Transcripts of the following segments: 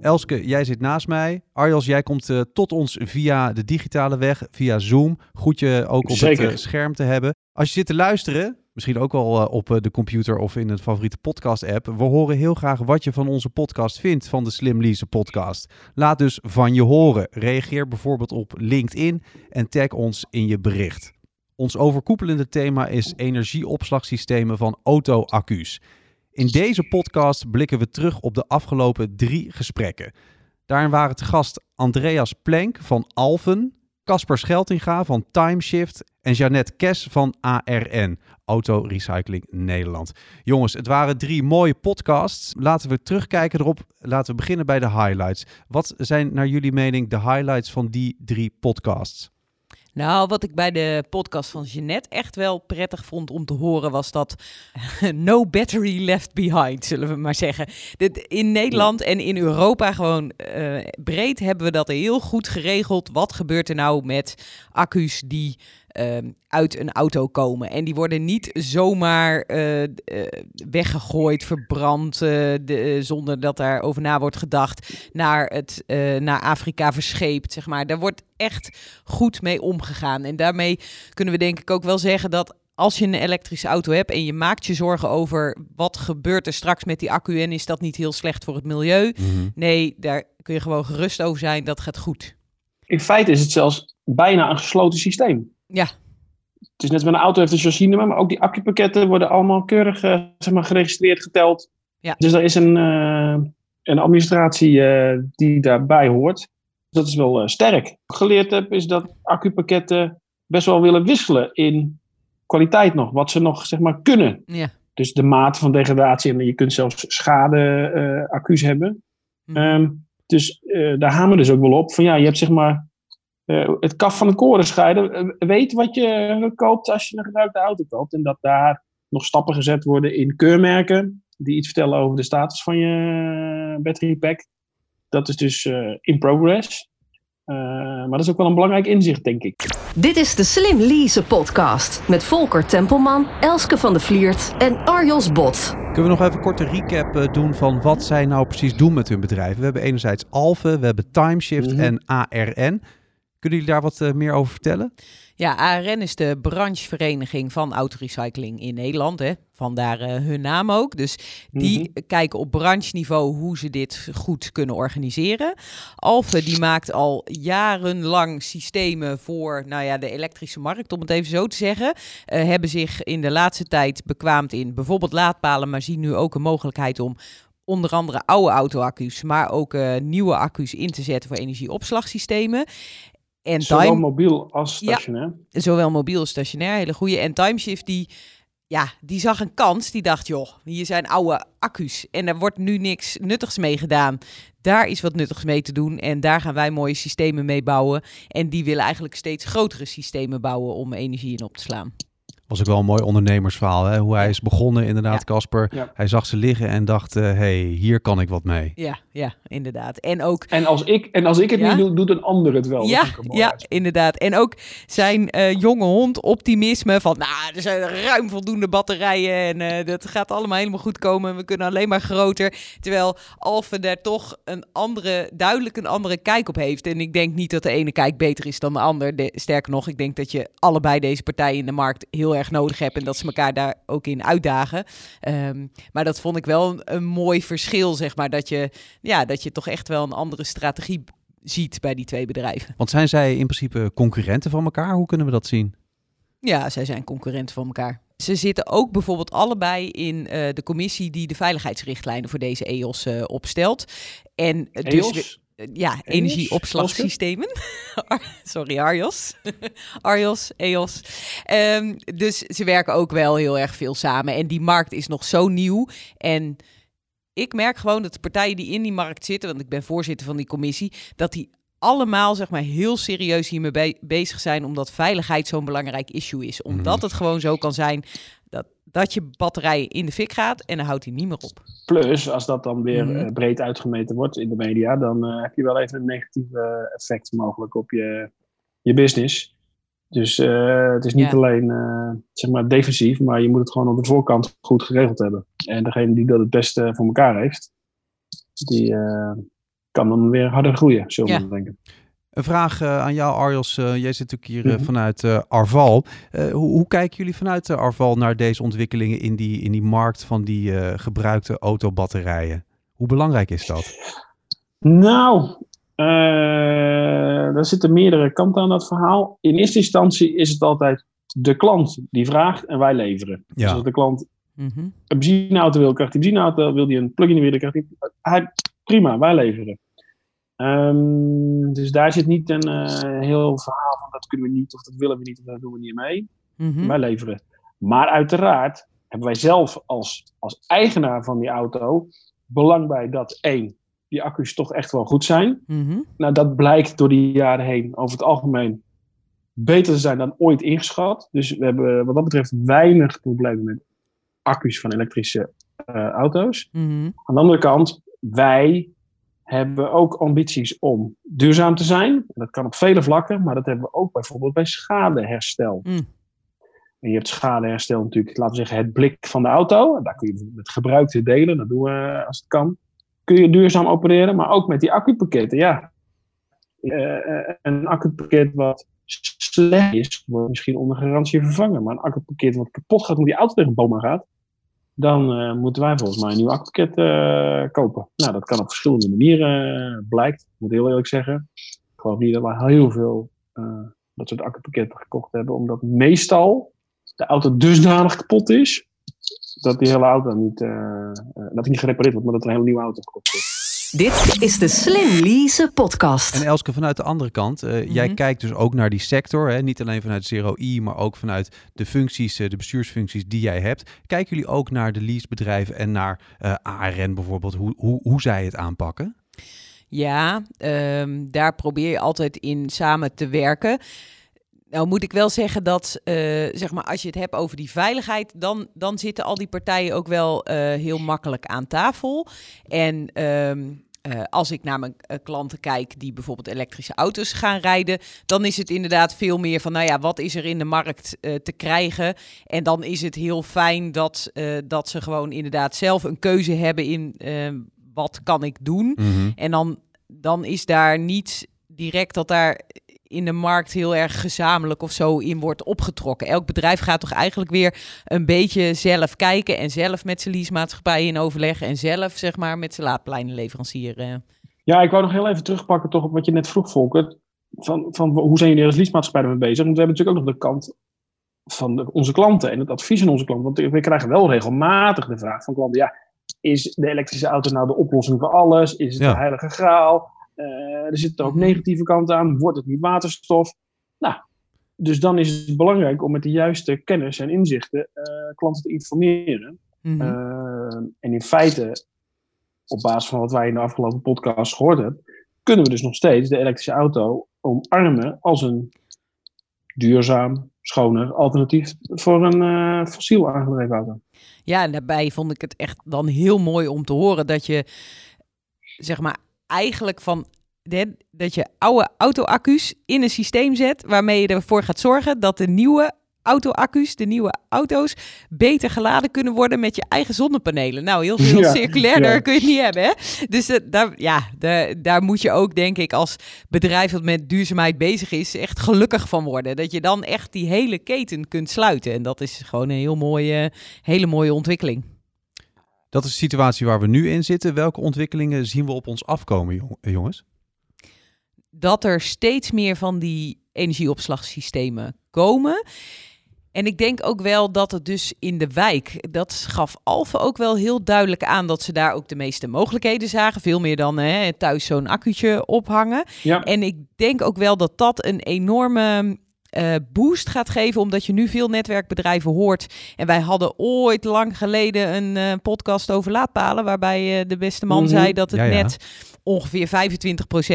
Elske, jij zit naast mij. Arjos, jij komt uh, tot ons via de digitale weg, via Zoom. Goed je ook op Zeker. het uh, scherm te hebben. Als je zit te luisteren, misschien ook wel uh, op de computer of in het favoriete podcast-app. We horen heel graag wat je van onze podcast vindt, van de Slim Lease podcast. Laat dus van je horen. Reageer bijvoorbeeld op LinkedIn en tag ons in je bericht. Ons overkoepelende thema is energieopslagsystemen van auto-accu's. In deze podcast blikken we terug op de afgelopen drie gesprekken. Daarin waren te gast Andreas Plenk van Alphen, Casper Scheltinga van Timeshift en Jeannette Kes van ARN, Auto Recycling Nederland. Jongens, het waren drie mooie podcasts. Laten we terugkijken erop. Laten we beginnen bij de highlights. Wat zijn naar jullie mening de highlights van die drie podcasts? Nou, wat ik bij de podcast van Jeannette echt wel prettig vond om te horen, was dat no battery left behind, zullen we maar zeggen. Dit, in Nederland en in Europa gewoon uh, breed hebben we dat heel goed geregeld. Wat gebeurt er nou met accu's die uh, uit een auto komen. En die worden niet zomaar uh, uh, weggegooid, verbrand, de, zonder dat daar over na wordt gedacht, naar, het, naar Afrika verscheept, zeg maar. Daar wordt echt goed mee omgegaan. En daarmee kunnen we denk ik ook wel zeggen dat als je een elektrische auto hebt en je maakt je zorgen over wat gebeurt er straks met die accu en is dat niet heel slecht voor het milieu? Mm-hmm. Nee, daar kun je gewoon gerust over zijn, dat gaat goed. In feite is het zelfs bijna een gesloten systeem. Ja. Het is net met een auto heeft een chassisnummer, maar ook die accupakketten worden allemaal keurig uh, zeg maar, geregistreerd, geteld. Ja. Dus er is een, uh, een administratie uh, die daarbij hoort. Dat is wel sterk. Wat ik geleerd heb is dat accupakketten best wel willen wisselen in kwaliteit nog. Wat ze nog zeg maar kunnen. Ja. Dus de mate van degradatie en je kunt zelfs schade accu's hebben. Um, dus daar hameren dus ook wel op. Van ja, je hebt zeg maar het kaf van de koren scheiden. Uh, weet wat je koopt als je een gebruikte auto koopt. En dat daar nog stappen gezet worden in keurmerken. Die iets vertellen over de status van je battery pack. Dat is dus uh, in progress. maar dat is ook wel een belangrijk inzicht, denk ik. Dit is de Slim Lease podcast. Met Volker Tempelman, Elske van de Vliert en Arjos Bot. Kunnen we nog even een korte recap doen van wat zij nou precies doen met hun bedrijven? We hebben enerzijds Alphen, we hebben Timeshift mm-hmm. en ARN. Kunnen jullie daar wat uh, meer over vertellen? Ja, ARN is de branchevereniging van autorecycling in Nederland. Hè. Vandaar uh, hun naam ook. Dus die mm-hmm. kijken op brancheniveau hoe ze dit goed kunnen organiseren. Alphen die maakt al jarenlang systemen voor nou ja, de elektrische markt, om het even zo te zeggen. Uh, hebben zich in de laatste tijd bekwaamd in bijvoorbeeld laadpalen, maar zien nu ook een mogelijkheid om onder andere oude auto-accu's, maar ook uh, nieuwe accu's in te zetten voor energieopslagsystemen. En zowel time... mobiel als stationair. Ja, zowel mobiel als stationair, hele goede. En Timeshift die, ja, die zag een kans. Die dacht, joh, hier zijn oude accu's en er wordt nu niks nuttigs mee gedaan. Daar is wat nuttigs mee te doen en daar gaan wij mooie systemen mee bouwen. En die willen eigenlijk steeds grotere systemen bouwen om energie in op te slaan. Was ook wel een mooi ondernemersverhaal, hè? hoe hij is begonnen inderdaad, Casper. Ja. Ja. Hij zag ze liggen en dacht, hé, uh, hey, hier kan ik wat mee. Ja, ja, inderdaad. En ook... En als ik, en als ik het Ja? niet doe, doet een ander het wel. Ja, ja, inderdaad. En ook zijn eh, jonge hond optimisme van, nou, er zijn ruim voldoende batterijen en eh, dat gaat allemaal helemaal goed komen. We kunnen alleen maar groter. Terwijl Alphen daar toch een andere, duidelijk een andere kijk op heeft. En ik denk niet dat de ene kijk beter is dan de ander. De, sterker nog, ik denk dat je allebei deze partijen in de markt heel erg nodig hebt en dat ze elkaar daar ook in uitdagen. Ehm, maar dat vond ik wel een, een mooi verschil, zeg maar, dat je, ja, dat je toch echt wel een andere strategie ziet bij die twee bedrijven. Want zijn zij in principe concurrenten van elkaar? Hoe kunnen we dat zien? Ja, zij zijn concurrenten van elkaar. Ze zitten ook bijvoorbeeld allebei in eh, de commissie die de veiligheidsrichtlijnen voor deze EOS eh, opstelt. En eh, dus EOS? Ja, energieopslagsystemen. Sorry, Arjos. Arjos, EOS. Ehm, dus ze werken ook wel heel erg veel samen. En die markt is nog zo nieuw. En ik merk gewoon dat de partijen die in die markt zitten, want ik ben voorzitter van die commissie, dat die allemaal zeg maar heel serieus hiermee be bezig zijn, omdat veiligheid zo'n belangrijk issue is. Omdat Mhm. het gewoon zo kan zijn dat, je batterij in de fik gaat en dan houdt hij niet meer op. Plus, als dat dan weer Mhm. eh, breed uitgemeten wordt in de media, dan eh, heb je wel even een negatief effect mogelijk op je, je business. Dus eh, het is niet Ja. alleen zeg maar defensief, maar je moet het gewoon op de voorkant goed geregeld hebben. En degene die dat het beste voor elkaar heeft, die kan dan weer harder groeien, zullen we Ja. denken. Een vraag eh, aan jou, Arjos. Eh, jij zit natuurlijk hier eh, Mhm. vanuit Arval. Eh, hoe, hoe kijken jullie vanuit Arval naar deze ontwikkelingen in die, in die markt van die eh, gebruikte autobatterijen? Hoe belangrijk is dat? Nou, eh er zitten meerdere kanten aan dat verhaal. In eerste instantie is het altijd de klant die vraagt en wij leveren. Dus als de klant Mhm. een benzineauto wil, krijgt hij een benzineauto. Wil hij een plug-in weer, dan krijgt hij prima, wij leveren. Ehm, dus daar zit niet een eh, heel verhaal van dat kunnen we niet, of dat willen we niet, of dat doen we niet mee. Mhm. Wij leveren. Maar uiteraard hebben wij zelf als, als eigenaar van die auto belang bij dat één, die accu's toch echt wel goed zijn. Mhm. Nou, dat blijkt door de jaren heen over het algemeen beter te zijn dan ooit ingeschat. Dus we hebben wat dat betreft weinig problemen met accu's van elektrische eh, auto's. Mhm. Aan de andere kant, wij hebben ook ambities om duurzaam te zijn. Dat kan op vele vlakken, maar dat hebben we ook bijvoorbeeld bij schadeherstel. Mm. En je hebt schadeherstel natuurlijk, laten we zeggen, het blik van de auto. En daar kun je met gebruikte delen, dat doen we als het kan. Kun je duurzaam opereren, maar ook met die accupakketten. Ja, Eh, eh, een accupakket wat slecht is, wordt misschien onder garantie vervangen. Maar een accupakket wat kapot gaat, omdat die auto tegen een boom aan gaat, dan eh, moeten wij volgens mij een nieuw accupakket eh, kopen. Nou, dat kan op verschillende manieren, eh, blijkt. Ik moet heel eerlijk zeggen. Ik geloof niet dat we heel veel dat soort accupakketten gekocht hebben, omdat meestal de auto dusdanig kapot is, dat die hele auto niet, dat die niet gerepareerd wordt, maar dat er een hele nieuwe auto gekocht wordt. Dit is de Slim Lease podcast. En Elske, vanuit de andere kant, eh, jij Mhm. kijkt dus ook naar die sector. Hè? Niet alleen vanuit Zero E, maar ook vanuit de functies, eh, de bestuursfuncties die jij hebt. Kijken jullie ook naar de leasebedrijven en naar eh, ARN bijvoorbeeld, hoe, hoe, hoe zij het aanpakken? Ja, ehm, daar probeer je altijd in samen te werken. Nou moet ik wel zeggen dat, eh, zeg maar, als je het hebt over die veiligheid, dan, dan zitten al die partijen ook wel eh, heel makkelijk aan tafel. En ehm, eh, als ik naar mijn klanten kijk die bijvoorbeeld elektrische auto's gaan rijden, dan is het inderdaad veel meer van, nou ja, wat is er in de markt te krijgen? En dan is het heel fijn dat, dat ze gewoon inderdaad zelf een keuze hebben in eh, wat kan ik doen. En dan, dan is daar niet direct dat daar in de markt heel erg gezamenlijk of zo in wordt opgetrokken. Elk bedrijf gaat toch eigenlijk weer een beetje zelf kijken en zelf met zijn leasemaatschappij in overleg en zelf zeg maar met zijn laadpleinenleverancier. eh. Ja, ik wou nog heel even terugpakken toch op wat je net vroeg, Volker. Van, van hoe zijn jullie als leasemaatschappij ermee bezig? Want we hebben natuurlijk ook nog de kant van de- onze klanten en het advies aan onze klanten. Want we krijgen wel regelmatig de vraag van klanten, ja, is de elektrische auto nou de oplossing voor alles? Is het Ja. de heilige graal? Eh, er zitten ook negatieve kanten aan. Wordt het niet waterstof? Nou, dus dan is het belangrijk om met de juiste kennis en inzichten eh, klanten te informeren. Mhm. Uh, en in feite, op basis van wat wij in de afgelopen podcast gehoord hebben, kunnen we dus nog steeds de elektrische auto omarmen als een duurzaam, schoner alternatief voor een eh, fossiel aangedreven auto. Ja, en daarbij vond ik het echt dan heel mooi om te horen dat je, zeg maar, eigenlijk van de- dat je oude auto-accu's in een systeem zet waarmee je ervoor gaat zorgen dat de nieuwe auto-accu's, de nieuwe auto's, beter geladen kunnen worden met je eigen zonnepanelen. Nou, heel veel Ja, circulairder ja. kun je het niet hebben, hè? Dus eh, daar, ja, daar, daar moet je ook, denk ik, als bedrijf dat met duurzaamheid bezig is, echt gelukkig van worden. Dat je dan echt die hele keten kunt sluiten. En dat is gewoon een heel mooie, hele mooie ontwikkeling. Dat is de situatie waar we nu in zitten. Welke ontwikkelingen zien we op ons afkomen, jong- jongens? dat er steeds meer van die energieopslagsystemen komen. En ik denk ook wel dat het dus in de wijk, dat gaf Alfa ook wel heel duidelijk aan dat ze daar ook de meeste mogelijkheden zagen. Veel meer dan hè, thuis zo'n accu'tje ophangen. Ja, En ik denk ook wel dat dat een enorme eh, boost gaat geven, omdat je nu veel netwerkbedrijven hoort. En wij hadden ooit lang geleden een eh, podcast over laadpalen, waarbij eh, de beste man Mhm. zei dat het ja. net ongeveer 25%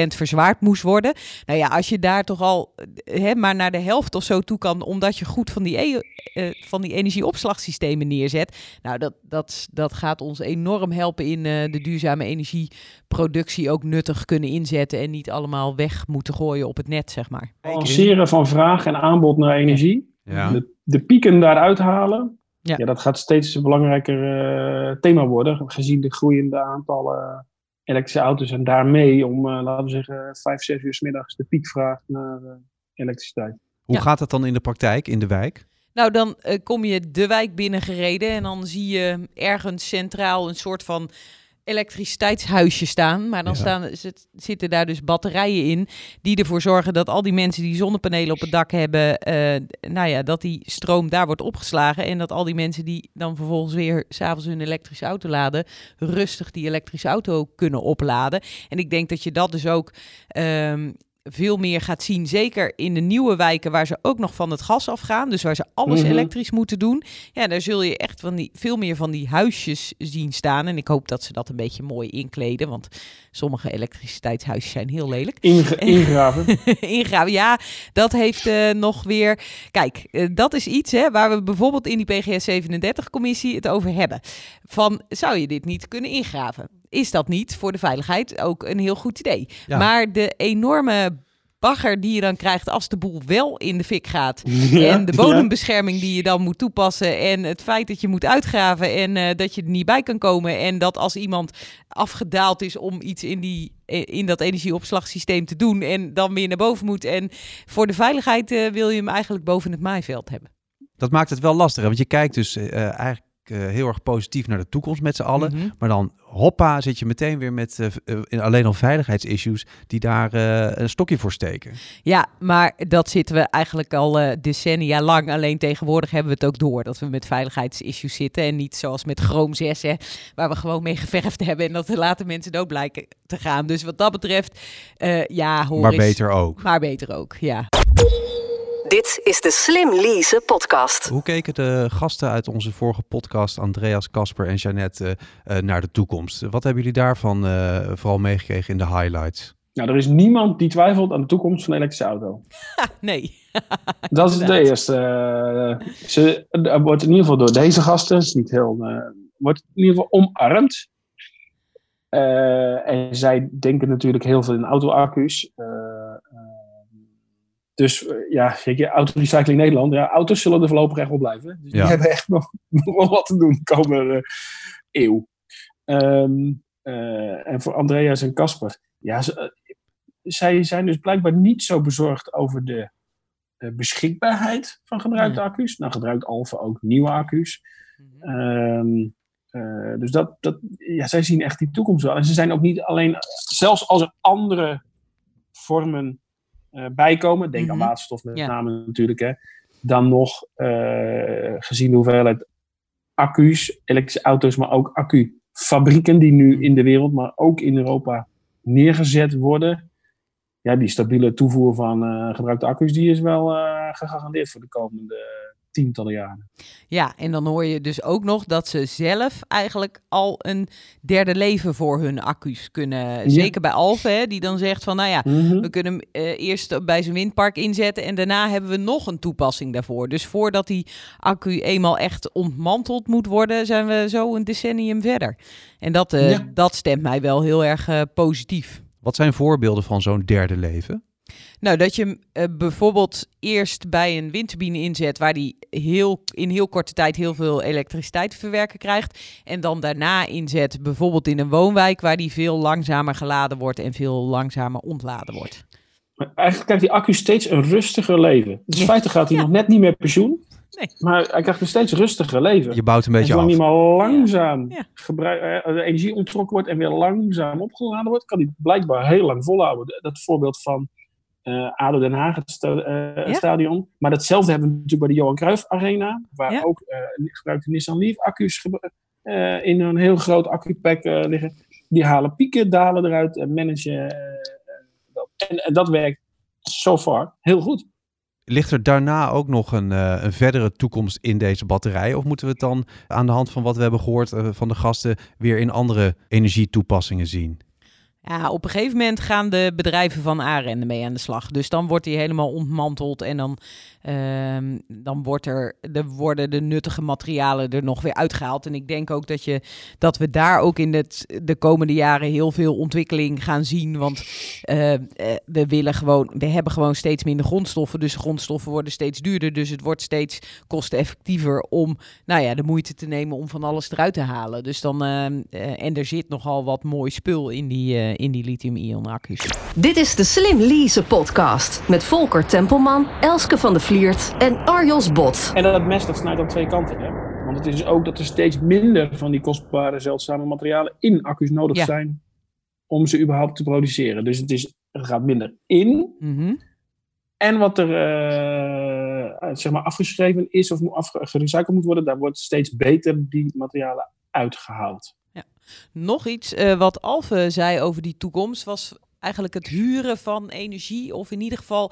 verzwaard moest worden. Nou ja, als je daar toch al hè, maar naar de helft of zo toe kan, omdat je goed van die, e uh, van die energieopslagsystemen neerzet. Nou, dat, dat, dat gaat ons enorm helpen in uh, de duurzame energieproductie ook nuttig kunnen inzetten en niet allemaal weg moeten gooien op het net, zeg maar. Balanceren van vraag en aanbod naar energie. Ja. De, de pieken daaruit halen. Ja. Ja. dat gaat steeds een belangrijker uh, thema worden, gezien de groeiende aantallen elektrische auto's. En daarmee om, uh, laten we zeggen, vijf, zes uur s middags de piekvraag naar uh, elektriciteit. Hoe Ja. gaat dat dan in de praktijk, in de wijk? Nou, dan eh, kom je de wijk binnengereden en dan zie je ergens centraal een soort van elektriciteitshuisje staan. Maar dan Ja. staan, zit, zitten daar dus batterijen in die ervoor zorgen dat al die mensen die zonnepanelen op het dak hebben, eh, nou ja, dat die stroom daar wordt opgeslagen. En dat al die mensen die dan vervolgens weer s'avonds hun elektrische auto laden, rustig die elektrische auto kunnen opladen. En ik denk dat je dat dus ook ehm, veel meer gaat zien. Zeker in de nieuwe wijken waar ze ook nog van het gas afgaan. Dus waar ze alles Mhm. elektrisch moeten doen. Ja, daar zul je echt van die, veel meer van die huisjes zien staan. En ik hoop dat ze dat een beetje mooi inkleden. Want sommige elektriciteitshuisjes zijn heel lelijk. Inge- ingraven. Ingraven, ja, dat heeft eh, nog weer... Kijk, eh, dat is iets hè, waar we bijvoorbeeld in die PGS 37-commissie het over hebben. Van, zou je dit niet kunnen ingraven? Is dat niet voor de veiligheid ook een heel goed idee? Ja. Maar de enorme bagger die je dan krijgt als de boel wel in de fik gaat... Ja, en de bodembescherming die je dan moet toepassen. En het feit dat je moet uitgraven en eh, dat je er niet bij kan komen. En dat als iemand afgedaald is om iets in, die, eh, in dat energieopslagsysteem te doen. En dan weer naar boven moet. En voor de veiligheid eh, wil je hem eigenlijk boven het maaiveld hebben. Dat maakt het wel lastiger, want je kijkt dus eigenlijk eh, heel erg positief naar de toekomst met z'n allen. Mhm. Maar dan, hoppa, zit je meteen weer met eh, eh, alleen al veiligheidsissues die daar een stokje voor steken. Ja, maar dat zitten we eigenlijk al decennia lang. Alleen tegenwoordig hebben we het ook door dat we met veiligheidsissues zitten. En niet zoals met Chrome 6, hè, waar we gewoon mee geverfd hebben. En dat er later mensen dood blijken te gaan. Dus wat dat betreft, ja, hoor maar eens. beter ook. Maar beter ook, ja. Dit is de Slim Lease podcast. Hoe keken de gasten uit onze vorige podcast, Andreas, Casper en Jeannette, eh, eh, naar de toekomst? Wat hebben jullie daarvan eh, vooral meegekregen in de highlights? Nou, er is niemand die twijfelt aan de toekomst van de elektrische auto. Nee. Dat is de eerste. eh, ze er wordt in ieder geval door deze gasten, is niet heel, eh, wordt in ieder geval omarmd. Eh, en zij denken natuurlijk heel veel in auto-accu's. Dus eh, ja, je, Autorecycling Nederland, ja, auto's zullen er voorlopig echt wel blijven. Dus Ja. die hebben echt nog, nog wel wat te doen de komende eh, eeuw. Ehm, eh, en voor Andreas en Casper, ja, ze, zij zijn dus blijkbaar niet zo bezorgd over de eh, beschikbaarheid van gebruikte Nee. accu's. Nou gebruikt Alfa ook nieuwe accu's. Ehm, eh, dus dat, dat, ja, zij zien echt die toekomst wel. En ze zijn ook niet alleen, zelfs als er andere vormen eh, bijkomen, denk aan Mhm. waterstof met Ja. name natuurlijk, hè, dan nog eh, gezien de hoeveelheid accu's, elektrische auto's, maar ook accufabrieken die nu in de wereld, maar ook in Europa neergezet worden. Ja, die stabiele toevoer van eh, gebruikte accu's, die is wel gegarandeerd voor de komende tientallen jaren. Ja, en dan hoor je dus ook nog dat ze zelf eigenlijk al een derde leven voor hun accu's kunnen. Zeker bij Alfe, hè, die dan zegt van, nou ja, Mhm. we kunnen hem eh, eerst bij zijn windpark inzetten en daarna hebben we nog een toepassing daarvoor. Dus voordat die accu eenmaal echt ontmanteld moet worden, zijn we zo een decennium verder. En dat, eh, Ja. dat stemt mij wel heel erg eh, positief. Wat zijn voorbeelden van zo'n derde leven? Nou, dat je hem eh, bijvoorbeeld eerst bij een windturbine inzet, waar die heel, in heel korte tijd heel veel elektriciteit te verwerken krijgt. En dan daarna inzet, bijvoorbeeld in een woonwijk, waar die veel langzamer geladen wordt en veel langzamer ontladen wordt. Maar eigenlijk krijgt die accu steeds een rustiger leven. Dus in feite gaat hij Ja. nog net niet meer pensioen. Nee. Maar hij krijgt een steeds rustiger leven. Je bouwt een En beetje zolang af. die maar langzaam Ja. gebruik- eh, de energie ontrokken wordt en weer langzaam opgeladen wordt, kan hij blijkbaar heel lang volhouden. Dat voorbeeld van eh ADO Den Haag, het sta- eh, Ja. stadion. Maar datzelfde hebben we natuurlijk bij de Johan Cruijff Arena, waar Ja. ook eh gebruikte Nissan Leaf accu's eh, in een heel groot accupack eh, liggen. Die halen pieken, dalen eruit en managen. eh, dat. En, en dat werkt so far heel goed. Ligt er daarna ook nog een, eh, een verdere toekomst in deze batterij? Of moeten we het dan aan de hand van wat we hebben gehoord eh, van de gasten weer in andere energietoepassingen zien? Ja, op een gegeven moment gaan de bedrijven van ARN ermee aan de slag. Dus dan wordt die helemaal ontmanteld en dan, ehm, dan wordt er, de, worden de nuttige materialen er nog weer uitgehaald. En ik denk ook dat, je, dat we daar ook in het, de komende jaren heel veel ontwikkeling gaan zien. Want eh, eh, we, willen gewoon, we hebben gewoon steeds minder grondstoffen. Dus grondstoffen worden steeds duurder. Dus het wordt steeds kosteneffectiever om nou ja, de moeite te nemen om van alles eruit te halen. Dus dan, ehm, eh, en er zit nogal wat mooi spul in die in die lithium-ion accu's. Dit is de Slim Lease podcast met Volker Tempelman, Elske van de Vliert en Arjos Bot. En dat mes dat snijdt aan twee kanten. Hè? Want het is ook dat er steeds minder van die kostbare zeldzame materialen in accu's nodig zijn om ze überhaupt te produceren. Dus het, is, er gaat minder in. Mhm. En wat er uh, zeg maar afgeschreven is of gerecycled moet worden, daar wordt steeds beter die materialen uitgehaald. Nog iets uh, wat Alve zei over die toekomst was eigenlijk het huren van energie. Of in ieder geval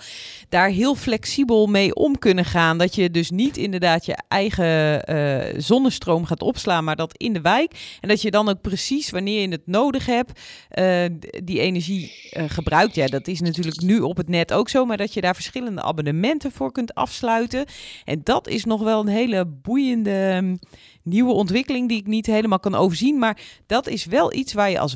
daar heel flexibel mee om kunnen gaan. Dat je dus niet inderdaad je eigen uh, zonnestroom gaat opslaan, maar dat in de wijk. En dat je dan ook precies wanneer je het nodig hebt, uh, die energie gebruikt. Ja, dat is natuurlijk nu op het net ook zo. Maar dat je daar verschillende abonnementen voor kunt afsluiten. En dat is nog wel een hele boeiende. Nieuwe ontwikkeling die ik niet helemaal kan overzien. Maar dat is wel iets waar je als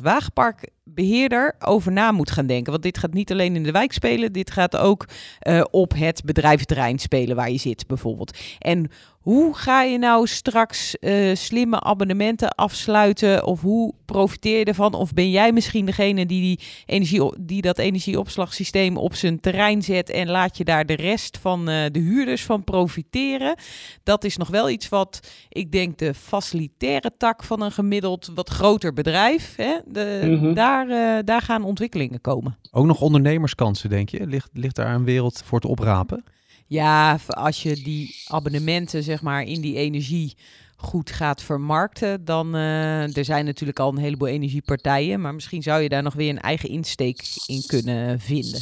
wagenparkbeheerder over na moet gaan denken. Want dit gaat niet alleen in de wijk spelen, dit gaat ook uh, op het bedrijventerrein spelen waar je zit bijvoorbeeld. En hoe ga je nou straks uh, slimme abonnementen afsluiten? Of hoe profiteer je ervan? Of ben jij misschien degene die, die, energie, die dat energieopslagsysteem op zijn terrein zet en laat je daar de rest van uh, de huurders van profiteren? Dat is nog wel iets wat ik denk de facilitaire tak van een gemiddeld wat groter bedrijf, hè, de, mm -hmm. daar, uh, daar gaan ontwikkelingen komen. Ook nog ondernemerskansen, denk je? Ligt, ligt daar een wereld voor te oprapen? Ja, als je die abonnementen zeg maar in die energie goed gaat vermarkten, dan uh, er zijn natuurlijk al een heleboel energiepartijen, maar misschien zou je daar nog weer een eigen insteek in kunnen vinden.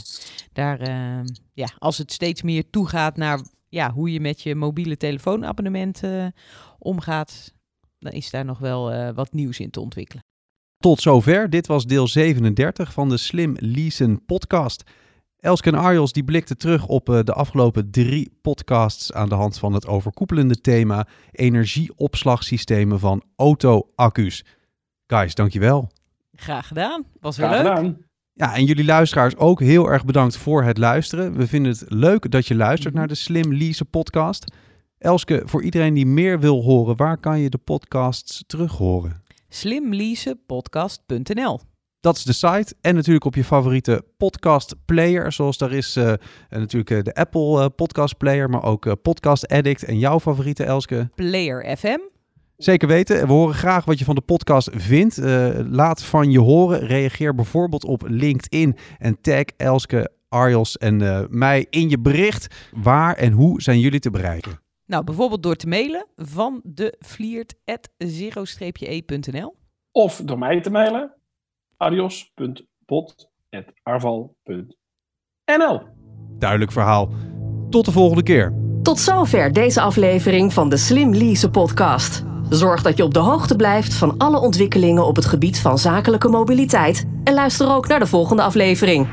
Daar, uh, ja, als het steeds meer toegaat naar ja, hoe je met je mobiele telefoonabonnement uh, omgaat, dan is daar nog wel wat nieuws in te ontwikkelen. Tot zover. Dit was deel 37 van de Slim Leasen podcast. Elske en Arjos die blikten terug op uh, de afgelopen drie podcasts aan de hand van het overkoepelende thema energieopslagsystemen van auto-accu's. Guys, dankjewel. Graag gedaan. Was weer Graag leuk. gedaan. Ja, en jullie luisteraars ook heel erg bedankt voor het luisteren. We vinden het leuk dat je luistert naar de Slim Lease podcast. Elske, voor iedereen die meer wil horen, waar kan je de podcasts terug horen? Slimleasepodcast.nl Dat is de site. En natuurlijk op je favoriete podcast player. Zoals daar is uh, natuurlijk uh, de Apple uh, podcast player, maar ook Podcast Addict. En jouw favoriete, Elske? Player FM. Zeker weten. We horen graag wat je van de podcast vindt. laat van je horen. Reageer bijvoorbeeld op LinkedIn en tag Elske, Arjos en mij in je bericht. Waar en hoe zijn jullie te bereiken? Nou, bijvoorbeeld door te mailen van de vliert.zero-e.nl Of door mij te mailen arios.bot.arval.nl Duidelijk verhaal. Tot de volgende keer. Tot zover deze aflevering van de Slim Lease podcast. Zorg dat je op de hoogte blijft van alle ontwikkelingen op het gebied van zakelijke mobiliteit en luister ook naar de volgende aflevering.